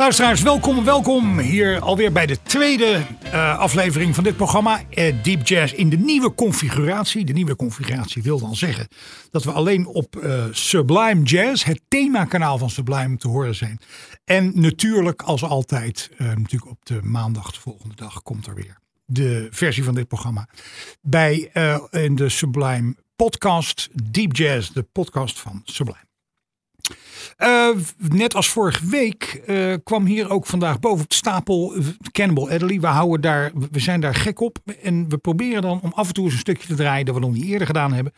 Luisteraars, welkom, welkom hier alweer bij de tweede eh, aflevering van dit programma. eh, Deep Jazz in de nieuwe configuratie. De nieuwe configuratie wil dan zeggen dat we alleen op eh, Sublime Jazz, het themakanaal van Sublime, te horen zijn. En natuurlijk, als altijd, natuurlijk op de maandag, de volgende dag, komt er weer de versie van dit programma. Bij in de Sublime podcast, Deep Jazz, de podcast van Sublime. Uh, net als vorige week uh, kwam hier ook vandaag boven op de stapel uh, Cannibal Adderley. We, houden daar, we zijn daar gek op. En we proberen dan om af en toe eens een stukje te draaien dat we nog niet eerder gedaan hebben.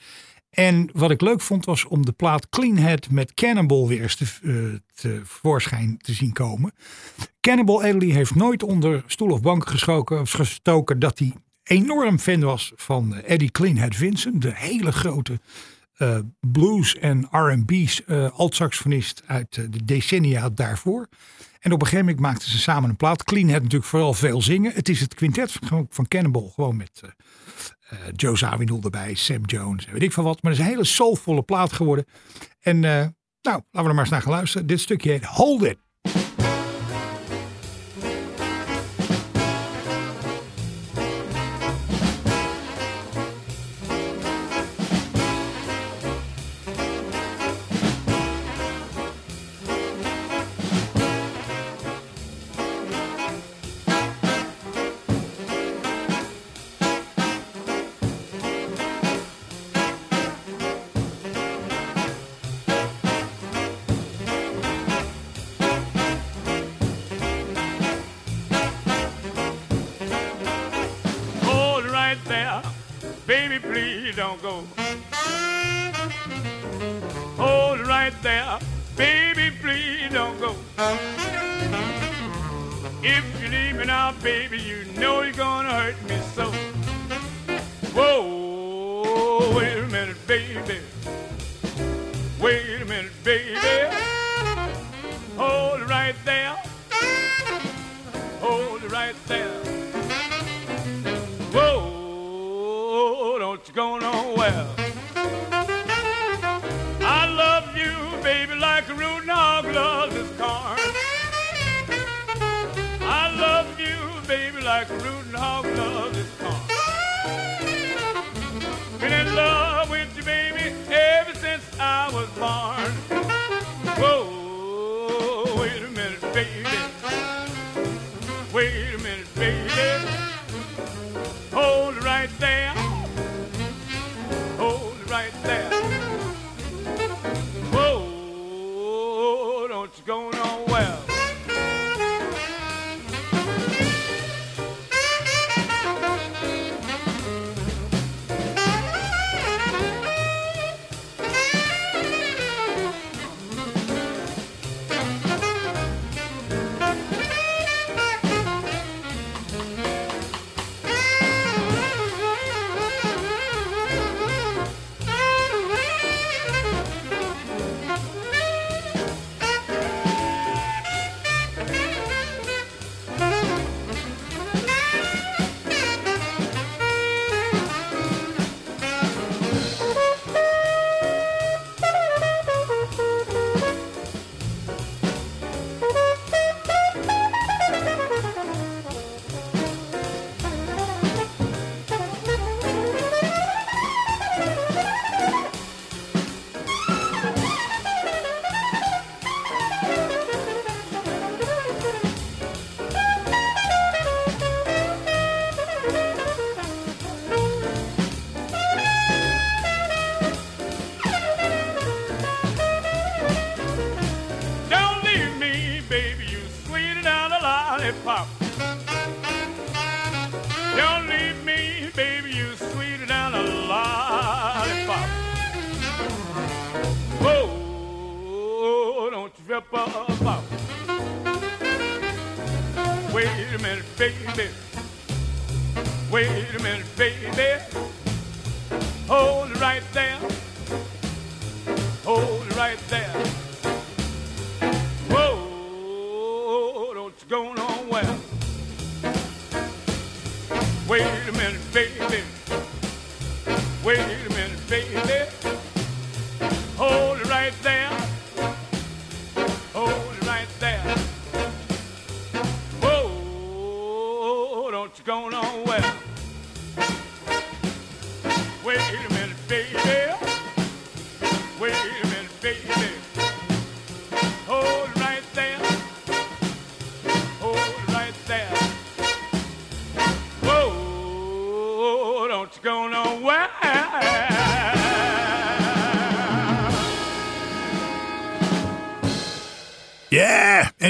En wat ik leuk vond was om de plaat Clean Head met Cannibal weer eens te, te voorschijn te zien komen. Cannibal Adderley heeft nooit onder stoel of bank geschoken, gestoken dat hij enorm fan was van Eddie Cleanhead Vincent. De hele grote uh, blues en R&B's uh, alt-saxofonist uit uh, de decennia daarvoor. En op een gegeven moment maakten ze samen een plaat. Clean had natuurlijk vooral veel zingen. Het is het quintet van, van Cannibal, gewoon met Joe Zawinul erbij, Sam Jones, weet ik van wat. Maar het is een hele soulvolle plaat geworden. En nou, laten we er maar eens naar gaan luisteren. Dit stukje heet Hold It. Like a rootin' hog loves his corn. Been in love with you, baby, ever since I was born.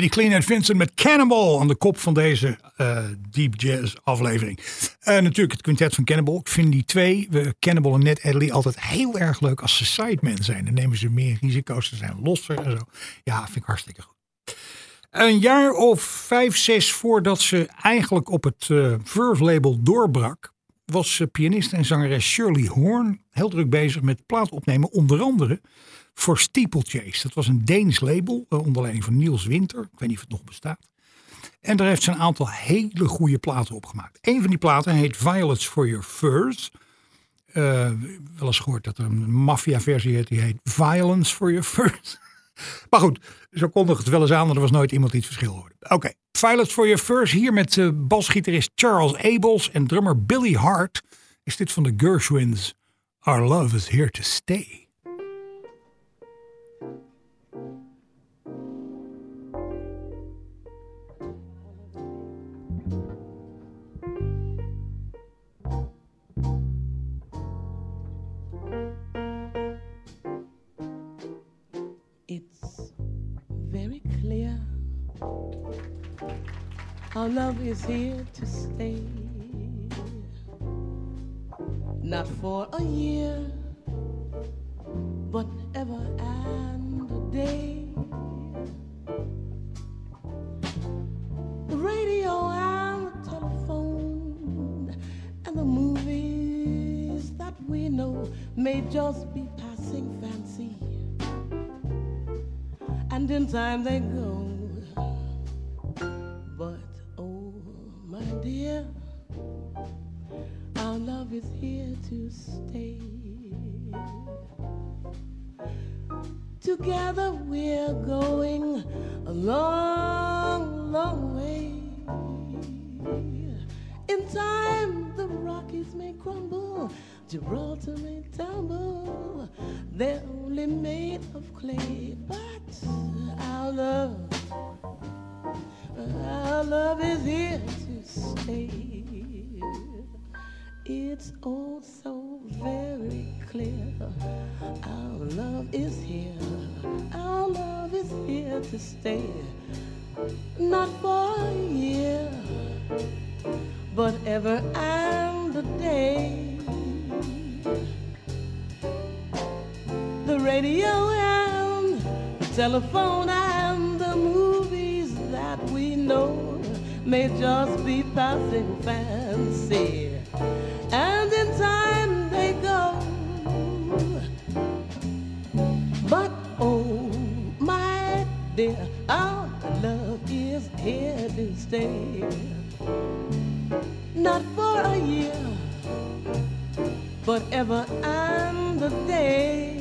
Eddie Clean en Vincent met Cannibal aan de kop van deze eh, Deep Jazz aflevering. Eh, natuurlijk het quintet van Cannibal. Ik vind die twee, we Cannibal en Ned Adderley, altijd heel erg leuk als ze sidemen zijn. Dan nemen ze meer risico's, ze zijn losser en zo. Ja, vind ik hartstikke goed. Een jaar of vijf, zes voordat ze eigenlijk op het eh Verve label doorbrak, was pianist en zangeres Shirley Horn heel druk bezig met plaat opnemen, onder andere voor Steeplechase. Dat was een Deens label eh, onder leiding van Niels Winter. Ik weet niet of het nog bestaat. En daar heeft ze een aantal hele goede platen op gemaakt. Een van die platen heet Violets for Your Furs. Eh, wel eens gehoord dat er een maffia-versie heet die heet Violence for Your Furs. Maar goed, zo kondigde het wel eens aan, maar er was nooit iemand die het verschil hoorde. Oké, Violets for Your Furs. Hier met eh, basgitarist Charles Abels en drummer Billy Hart. Is dit van de Gershwins. Our love is here to stay. Our love is here to stay. Not for a year, but ever and a day. The radio and the telephone and the movies that we know may just be passing fancy and in time they go. To stay. Together we're going a long, long way. In time, the Rockies may crumble, Gibraltar may stay. Not for a year, but ever and a day. The radio and the telephone and the movies that we know may just be passing fancy. Here to stay. Not for a year, but ever and a day.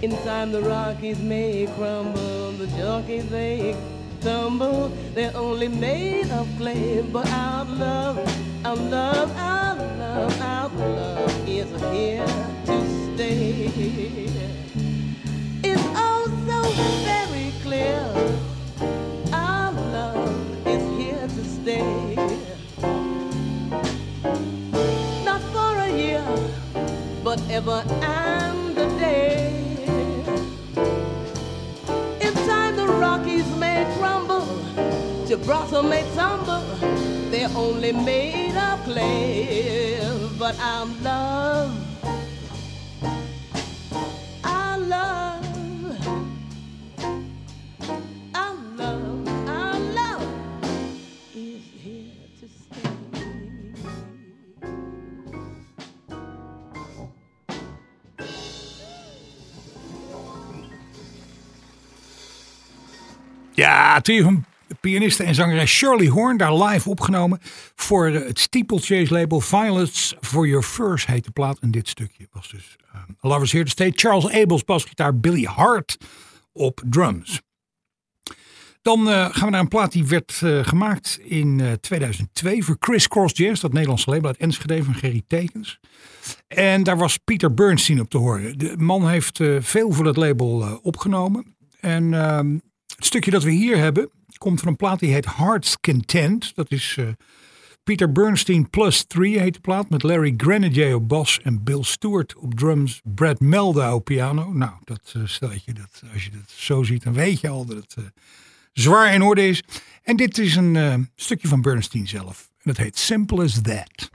In time the Rockies may crumble, the jockeys they tumble. They're only made of clay, but our love, our love, our love, our love is here to stay. It's all so very clear. Ever and a day. In time the Rockies may crumble, Gibraltar may tumble. They're only made of clay, but I'm love, Van pianiste en zangeres Shirley Horn, daar live opgenomen voor eh, het Steeplechase label Violets for Your First heet de plaat. En dit stukje was dus uh, Lovers Here to Stay. Charles Abels basgitaar, Billy Hart op drums. Dan eh, gaan we naar een plaat die werd eh, gemaakt in eh, 2002 voor Chris Cross Jazz, dat Nederlandse label uit Enschede van Gerry Tekens. En daar was Peter Bernstein op te horen. De man heeft veel voor dat label opgenomen. En ehm, het stukje dat we hier hebben komt van een plaat die heet Heart's Content. Dat is eh, Peter Bernstein plus 3 heet de plaat. Met Larry Grenadier op bas en Bill Stewart op drums. Brad Melda op piano. Nou, dat stel je dat, als je dat zo ziet, dan weet je al dat het eh, zwaar in orde is. En dit is een stukje van Bernstein zelf. En dat heet Simple as That.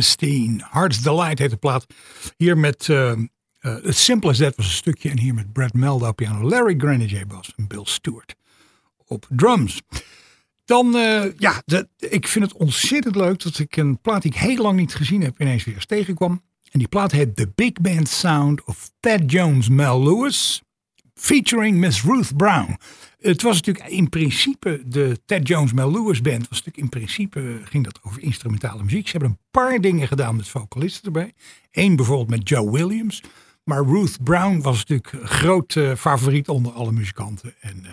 Bernstein. Heart's Delight heet de plaat. Hier met uh, het Simple as That was een stukje. En hier met Brad op piano. Larry Grenadier bas en Bill Stewart op drums. Dan, uh, ja, de, ik vind het ontzettend leuk dat ik een plaat die ik heel lang niet gezien heb ineens weer eens tegenkwam. En die plaat heet The Big Band Sound of Ted Jones Mel Lewis. Featuring Miss Ruth Brown. Het was natuurlijk in principe de Ted Jones Mel Lewis Band. Was natuurlijk in principe ging dat over instrumentale muziek. Ze hebben een paar dingen gedaan met vocalisten erbij. Eén bijvoorbeeld met Joe Williams. Maar Ruth Brown was natuurlijk groot uh, favoriet onder alle muzikanten. En uh,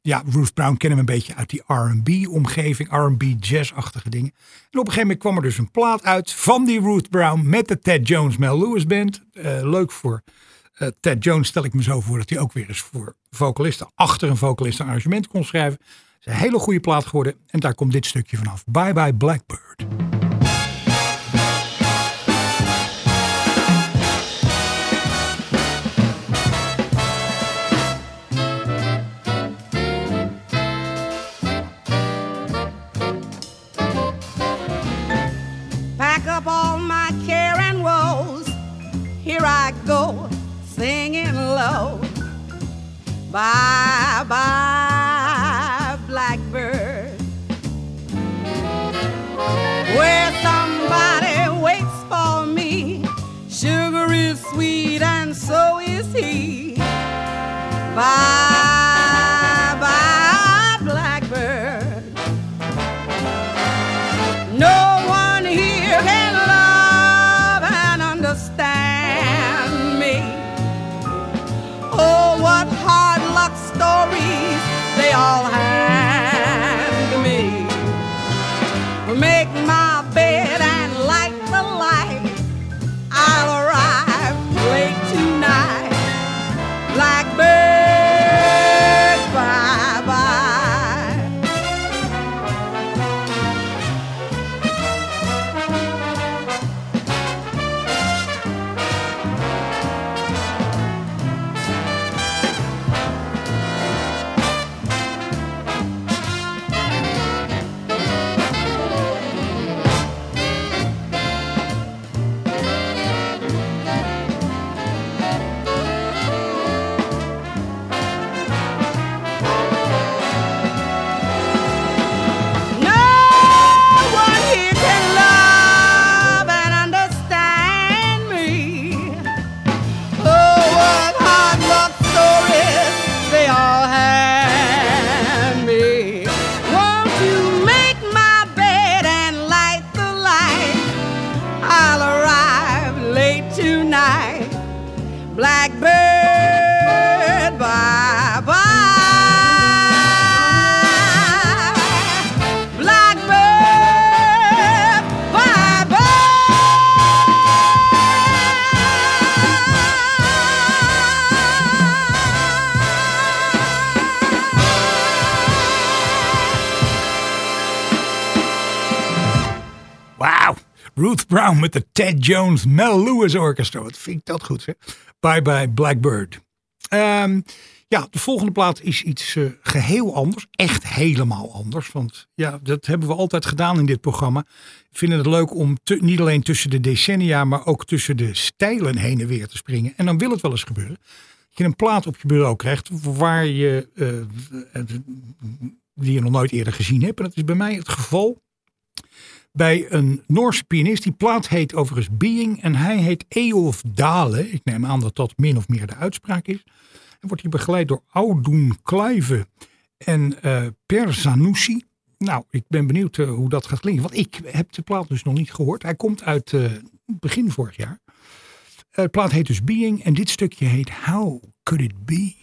ja, Ruth Brown kennen we een beetje uit die R&B-omgeving, R&B jazz-achtige dingen. En op een gegeven moment kwam er dus een plaat uit van die Ruth Brown met de Ted Jones Mel Lewis Band. Leuk voor uh, Ted Jones stel ik me zo voor dat hij ook weer eens voor vocalisten achter een vocalist een arrangement kon schrijven. Het is een hele goede plaat geworden en daar komt dit stukje vanaf. Bye Bye Blackbird. Brown met de Ted Jones Mel Lewis Orchestra. Wat vind ik dat goed, hè? Bye Bye Blackbird. Ehm, ja, de volgende plaat is iets eh, geheel anders. Echt helemaal anders. Want ja, dat hebben we altijd gedaan in dit programma. We vinden het leuk om niet alleen tussen de decennia, maar ook tussen de stijlen heen en weer te springen. En dan wil het wel eens gebeuren. Dat je een plaat op je bureau krijgt waar je, eh, die je nog nooit eerder gezien hebt. En dat is bij mij het geval bij een Noorse pianist. Die plaat heet overigens Being en hij heet Eolf Dale. Ik neem aan dat dat min of meer de uitspraak is. En wordt hier begeleid door Audun Kluive en eh, Per. Nou, ik ben benieuwd eh, hoe dat gaat klinken. Want ik heb de plaat dus nog niet gehoord. Hij komt uit eh, begin vorig jaar. De plaat heet dus Being en dit stukje heet How Could It Be?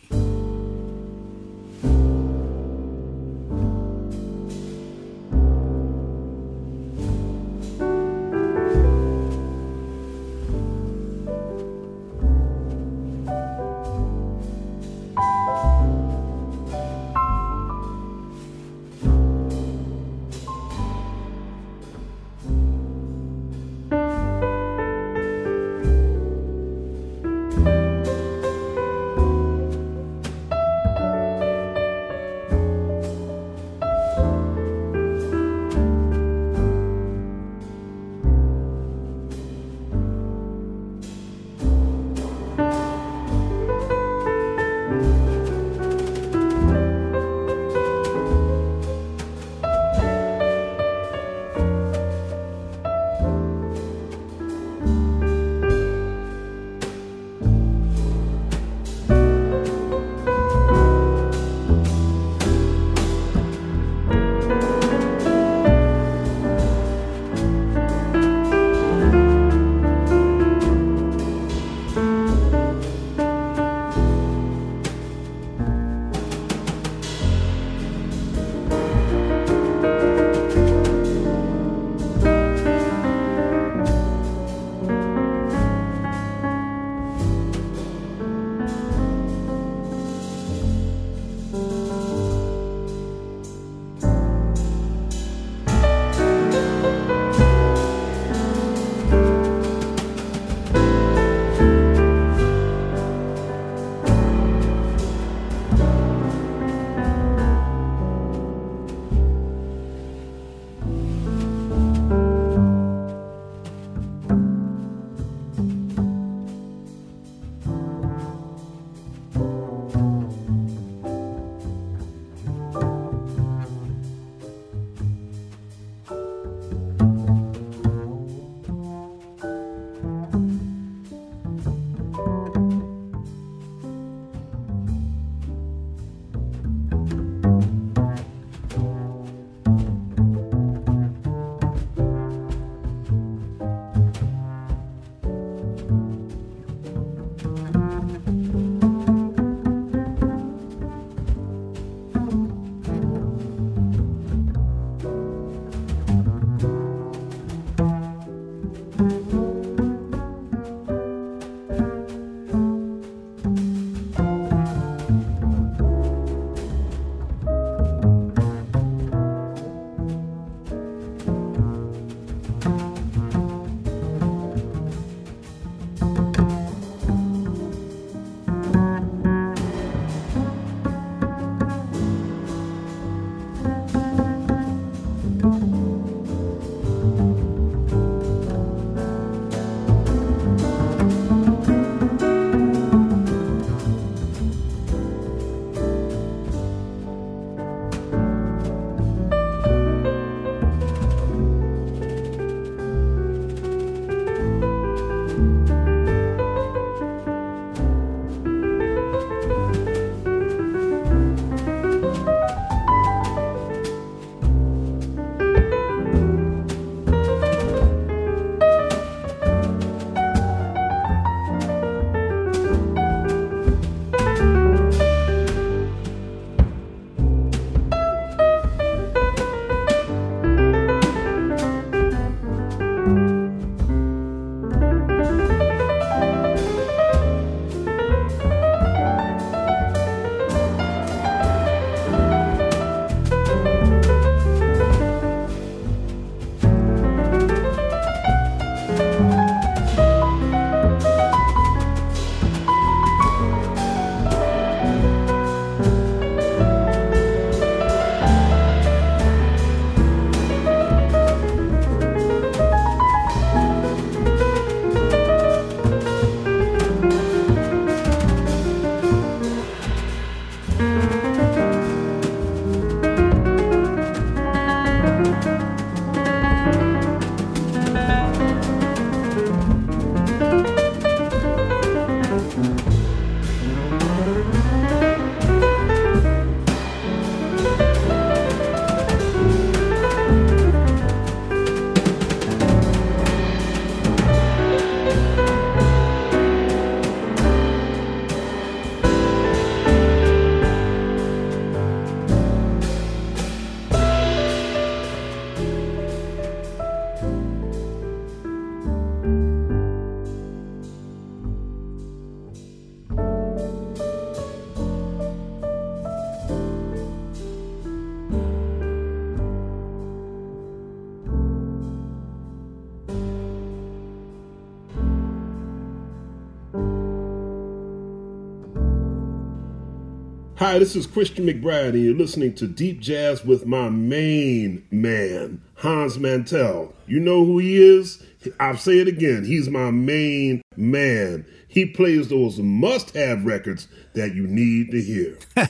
Hi, this is Christian McBride, and you're listening to Deep Jazz with my main man, Hans Mantel. You know who he is? I'll say it again. He's my main man. He plays those must have records that you need to hear.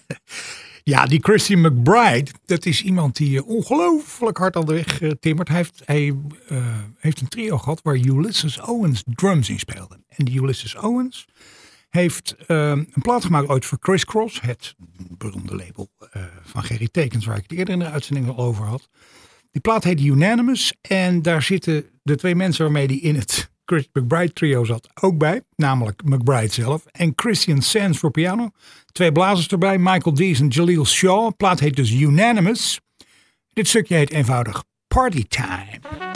Ja, die Christian McBride, dat is iemand die eh, ongelooflijk hard aan de weg eh, timmert. Hij heeft, hij, eh, heeft een trio gehad waar Ulysses Owens drums in speelde. En die Ulysses Owens heeft eh, een plaat gemaakt ooit voor Chris Cross, het beroemde label eh, van Gerry Tekens, waar ik het eerder in de uitzending al over had. Die plaat heet Unanimous en daar zitten de twee mensen waarmee die in het Chris McBride trio zat ook bij. Namelijk McBride zelf en Christian Sands voor piano. Twee blazers erbij, Michael Dees en Jaleel Shaw. De plaat heet dus Unanimous. Dit stukje heet eenvoudig Party Time.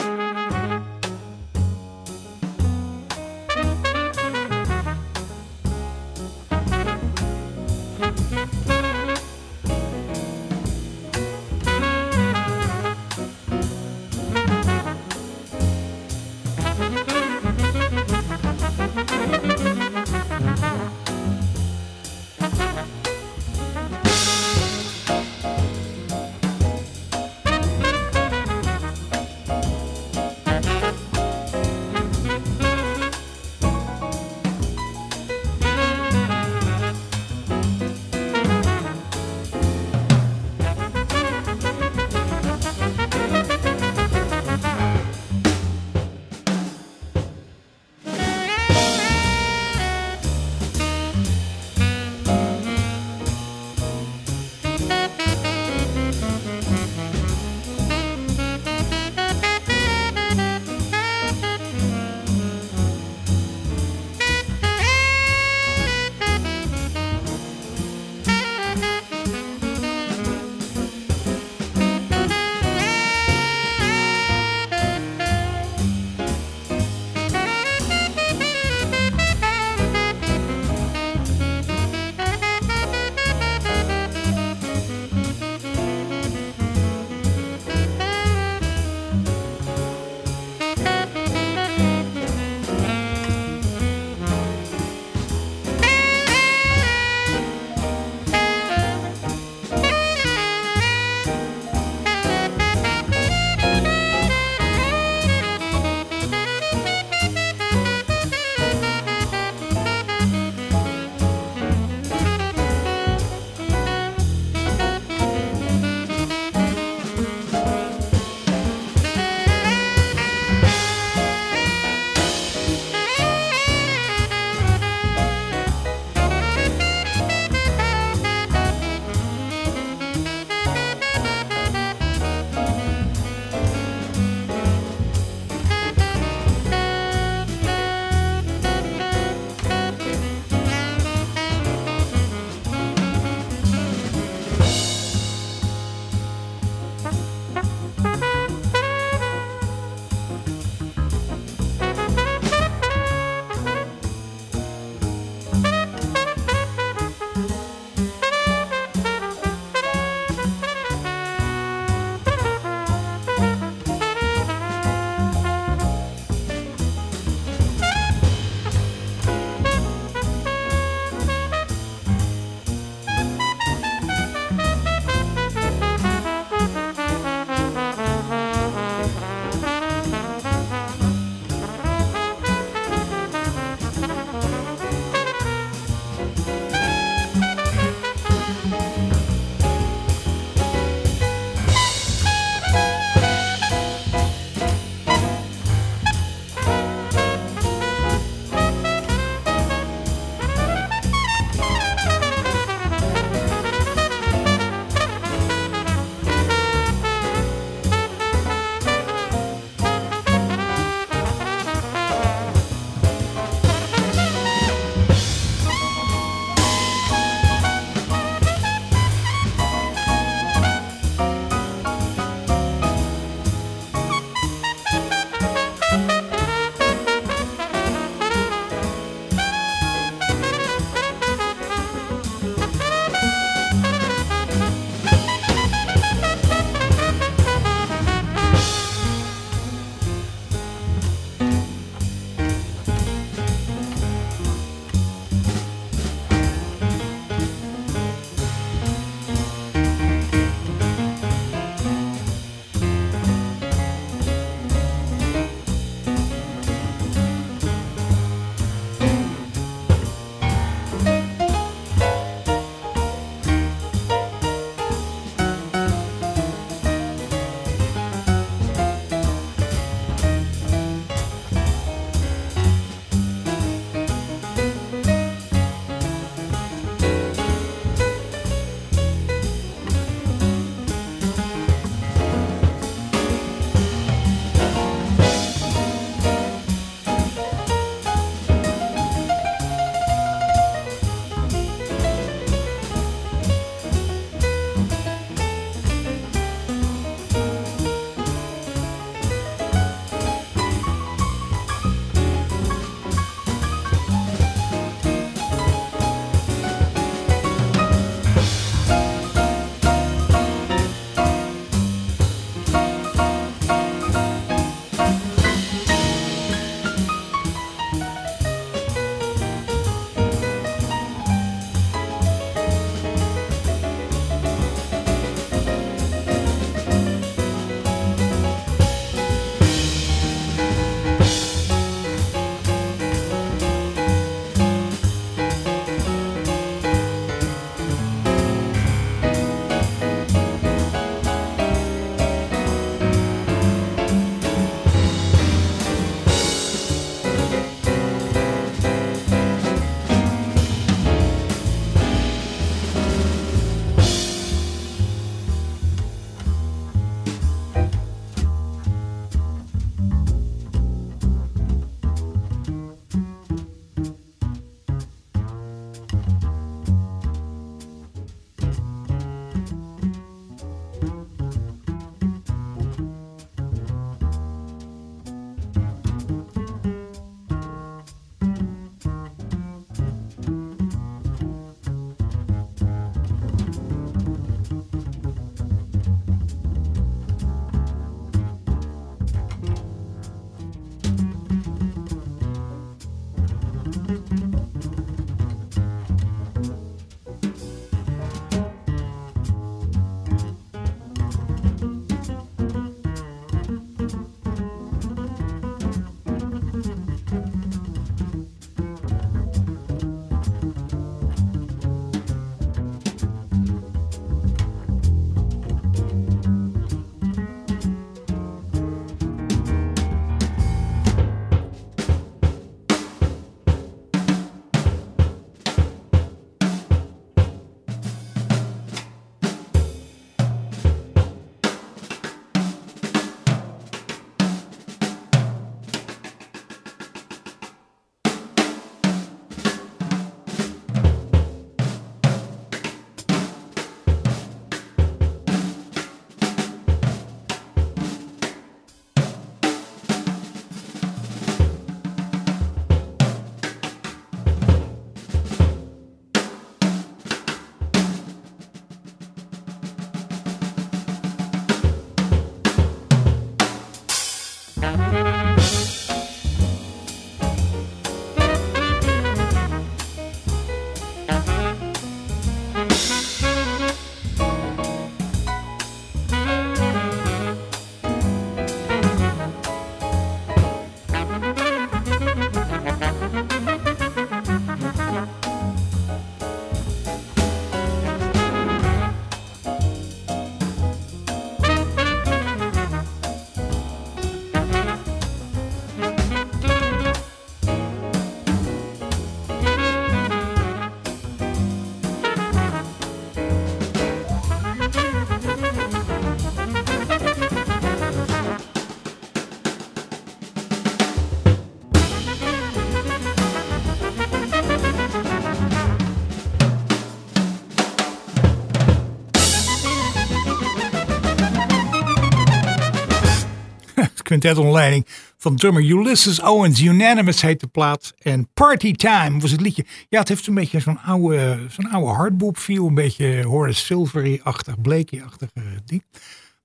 Quintet onder leiding van drummer Ulysses Owens. Unanimous heet de plaat. En Party Time was het liedje. Ja, het heeft een beetje zo'n oude, zo'n oude hardbop feel. Een beetje Horace Silvery-achtig, Blakey-achtig eh, ding.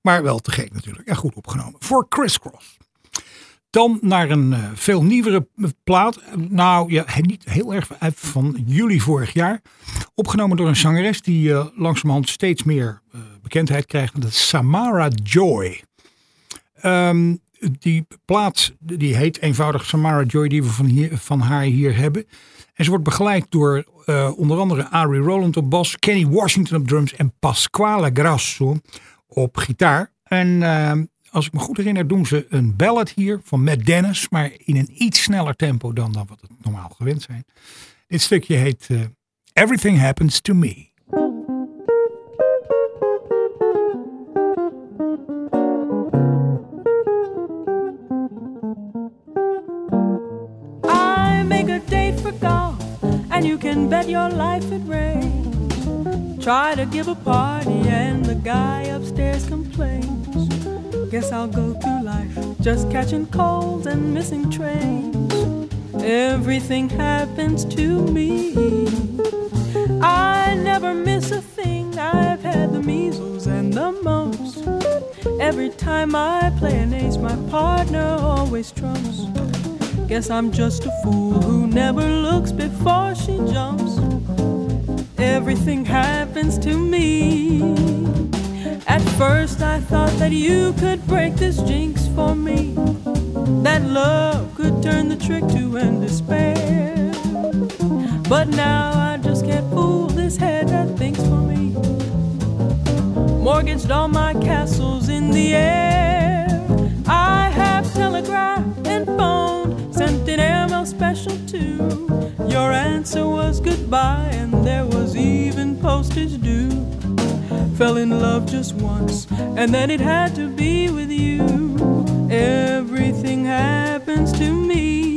Maar wel te gek natuurlijk. En goed opgenomen. Voor Criss Cross. Dan naar een eh, veel nieuwere plaat. Nou ja, niet heel erg van juli vorig jaar. Opgenomen door een zangeres die eh, langzamerhand steeds meer eh, bekendheid krijgt. Dat is Samara Joy. Ehm, die plaat die heet eenvoudig Samara Joy die we van, hier, van haar hier hebben. En ze wordt begeleid door eh, onder andere Ari Rowland op bas, Kenny Washington op drums en Pasquale Grasso op gitaar. En ehm, als ik me goed herinner doen ze een ballad hier van Matt Dennis, maar in een iets sneller tempo dan, dan wat we normaal gewend zijn. Dit stukje heet eh, Everything Happens to Me. And you can bet your life it rains. Try to give a party, and the guy upstairs complains. Guess I'll go through life just catching colds and missing trains. Everything happens to me. I never miss a thing. I've had the measles and the mumps. Every time I play an ace, my partner always trumps. Guess I'm just a fool who never looks before she jumps. Everything happens to me. At first, I thought that you could break this jinx for me. That love could turn the trick to end despair. But now I just can't fool this head that thinks for me. Mortgaged all my castles in the air. I have telegraphed special too. Your answer was goodbye, and there was even postage due. Fell in love just once, and then it had to be with you. Everything happens to me.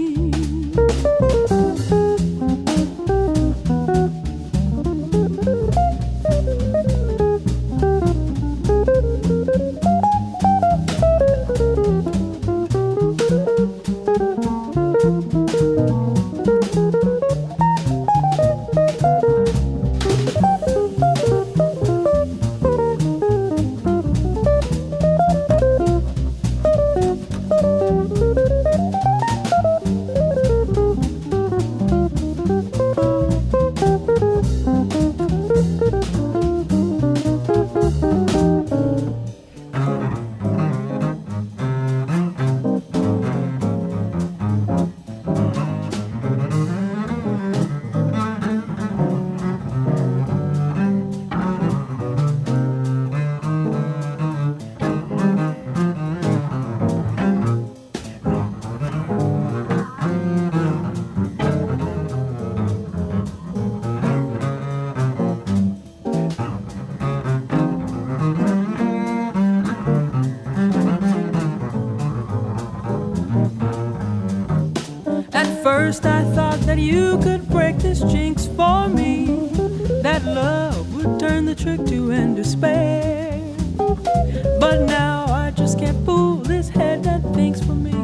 First, I thought that you could break this jinx for me. That love would turn the trick to end despair. But now I just can't fool this head that thinks for me.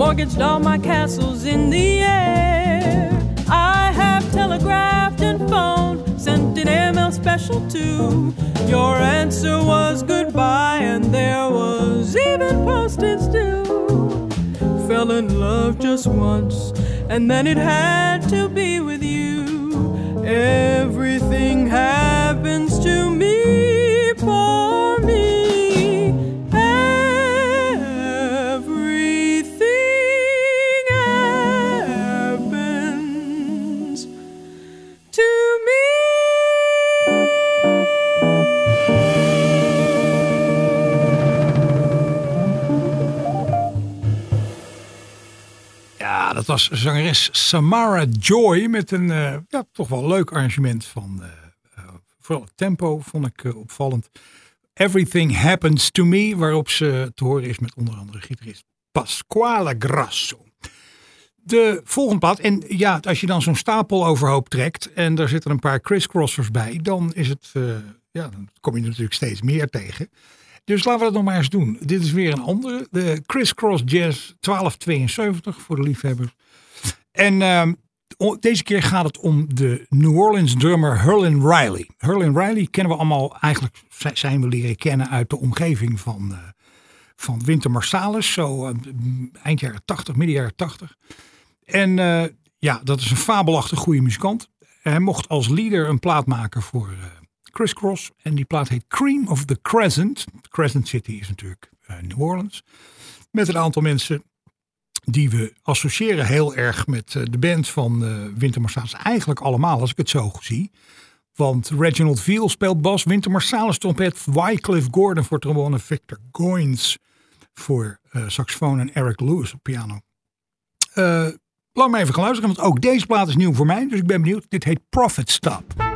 Mortgaged all my castles in the air. I have telegraphed and phoned, sent an airmail special too. Your answer was goodbye, and there was even postage due fell in love just once, and then it had to be with you. Everything happens zangeres Samara Joy met een eh, ja, toch wel leuk arrangement van eh, eh, vooral het tempo vond ik opvallend. Everything Happens to Me, waarop ze te horen is met onder andere gitarist Pasquale Grasso. De volgende plaat, en ja, als je dan zo'n stapel overhoop trekt en daar zitten een paar crisscrossers bij, dan is het, ja, dan kom je natuurlijk steeds meer tegen. Dus laten we dat nog maar eens doen. Dit is weer een andere. De Criss Cross Jazz 1272 voor de liefhebbers. En ehm, deze keer gaat het om de New Orleans drummer Hurlin Riley. Hurlin Riley kennen we allemaal, eigenlijk zi- zijn we leren kennen uit de omgeving van, eh, van Winter Marsalis. Zo eh, eind jaren 80, midden jaren 80. En eh, ja, dat is een fabelachtig goede muzikant. Hij mocht als leader een plaat maken voor Criss Cross. En die plaat heet Cream of the Crescent. Crescent City is natuurlijk New Orleans. Met een aantal mensen die we associëren heel erg met eh, de band van eh Winter Marsalis. Eigenlijk allemaal, als ik het zo zie. Want Reginald Veal speelt bas, Winter Marsalis trompet, Wycliffe Gordon voor trombone, Victor Goins voor eh, saxofoon en Eric Lewis op piano. Eh, laat me even gaan luisteren, want ook deze plaat is nieuw voor mij. Dus ik ben benieuwd. Dit heet Profit Stop.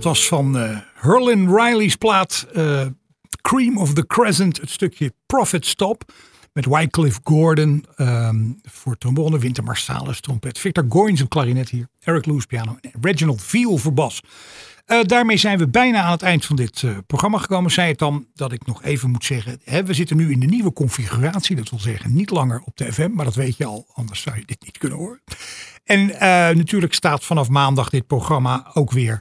Dat was van eh Herlin Riley's plaat eh, Cream of the Crescent. Het stukje Profit Stop. Met Wycliffe Gordon ehm, voor trombone, Winter Marsalis trompet. Victor Goins op klarinet hier. Eric Loos piano en Reginald Veal voor bas. Eh, daarmee zijn we bijna aan het eind van dit programma gekomen. Zei het dan dat ik nog even moet zeggen. Hè, we zitten nu in de nieuwe configuratie. Dat wil zeggen niet langer op de FM. Maar dat weet je al, anders zou je dit niet kunnen horen. En natuurlijk staat vanaf maandag dit programma ook weer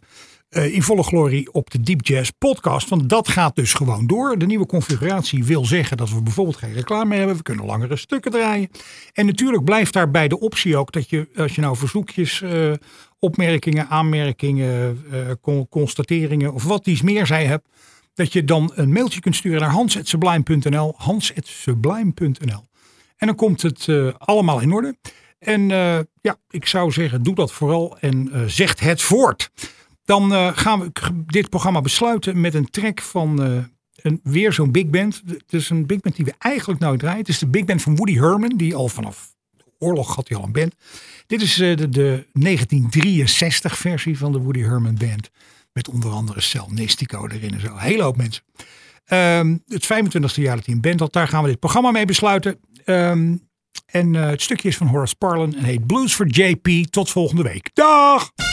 eh, in volle glorie op de Deep Jazz podcast. Want dat gaat dus gewoon door. De nieuwe configuratie wil zeggen dat we bijvoorbeeld geen reclame hebben. We kunnen langere stukken draaien. En natuurlijk blijft daarbij de optie ook dat je, als je nou verzoekjes, eh, opmerkingen, aanmerkingen, eh, con- constateringen of wat iets meer zij hebt. Dat je dan een mailtje kunt sturen naar hans.sublime.nl. Hans.sublime.nl. En dan komt het allemaal in orde. En ja, ik zou zeggen, doe dat vooral en zegt het voort. Dan eh, gaan we dit programma besluiten met een track van eh, een, weer zo'n big band. Het is een big band die we eigenlijk nooit draaien. Het is de big band van Woody Herman, die al vanaf de oorlog had hij al een band. Dit is eh, de, de 1963 versie van de Woody Herman band. Met onder andere Cel Nestico erin en zo. Een hele hoop mensen. Ehm, het 25e jaar dat hij een band had, daar gaan we dit programma mee besluiten. Ehm, en het stukje is van Horace Parlan en heet Blues for JP. Tot volgende week. Dag!